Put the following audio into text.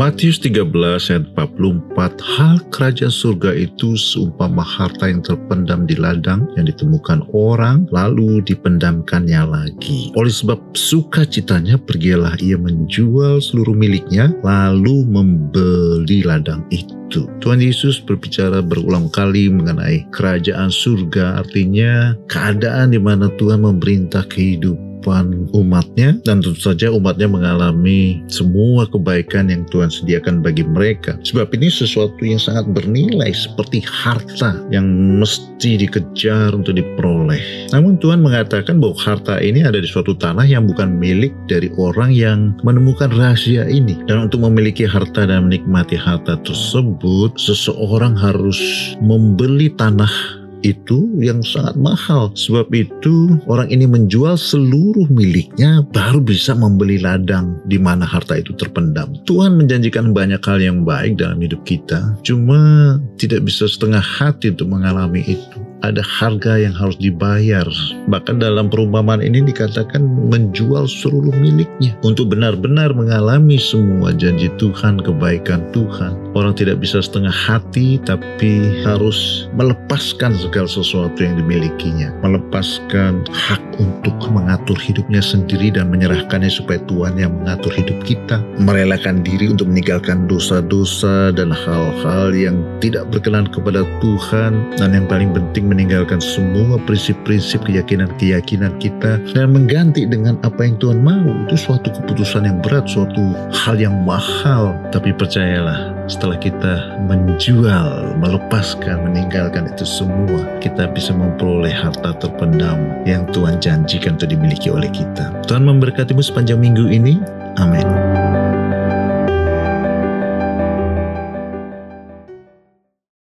Matius 13 ayat 44 Hal kerajaan surga itu seumpama harta yang terpendam di ladang yang ditemukan orang lalu dipendamkannya lagi. Oleh sebab sukacitanya pergilah ia menjual seluruh miliknya lalu membeli ladang itu. Tuhan Yesus berbicara berulang kali mengenai kerajaan surga artinya keadaan di mana Tuhan memerintah kehidupan kehidupan umatnya dan tentu saja umatnya mengalami semua kebaikan yang Tuhan sediakan bagi mereka. Sebab ini sesuatu yang sangat bernilai seperti harta yang mesti dikejar untuk diperoleh. Namun Tuhan mengatakan bahwa harta ini ada di suatu tanah yang bukan milik dari orang yang menemukan rahasia ini. Dan untuk memiliki harta dan menikmati harta tersebut, seseorang harus membeli tanah itu yang sangat mahal. Sebab itu orang ini menjual seluruh miliknya baru bisa membeli ladang di mana harta itu terpendam. Tuhan menjanjikan banyak hal yang baik dalam hidup kita. Cuma tidak bisa setengah hati untuk mengalami itu ada harga yang harus dibayar. Bahkan dalam perumpamaan ini dikatakan menjual seluruh miliknya untuk benar-benar mengalami semua janji Tuhan, kebaikan Tuhan. Orang tidak bisa setengah hati tapi harus melepaskan segala sesuatu yang dimilikinya. Melepaskan hak untuk mengatur hidupnya sendiri dan menyerahkannya supaya Tuhan yang mengatur hidup kita. Merelakan diri untuk meninggalkan dosa-dosa dan hal-hal yang tidak berkenan kepada Tuhan. Dan yang paling penting meninggalkan semua prinsip-prinsip keyakinan-keyakinan kita dan mengganti dengan apa yang Tuhan mau. Itu suatu keputusan yang berat, suatu hal yang mahal. Tapi percayalah, setelah kita menjual, melepaskan, meninggalkan itu semua, kita bisa memperoleh harta terpendam yang Tuhan janjikan untuk dimiliki oleh kita. Tuhan memberkatimu sepanjang minggu ini. Amin.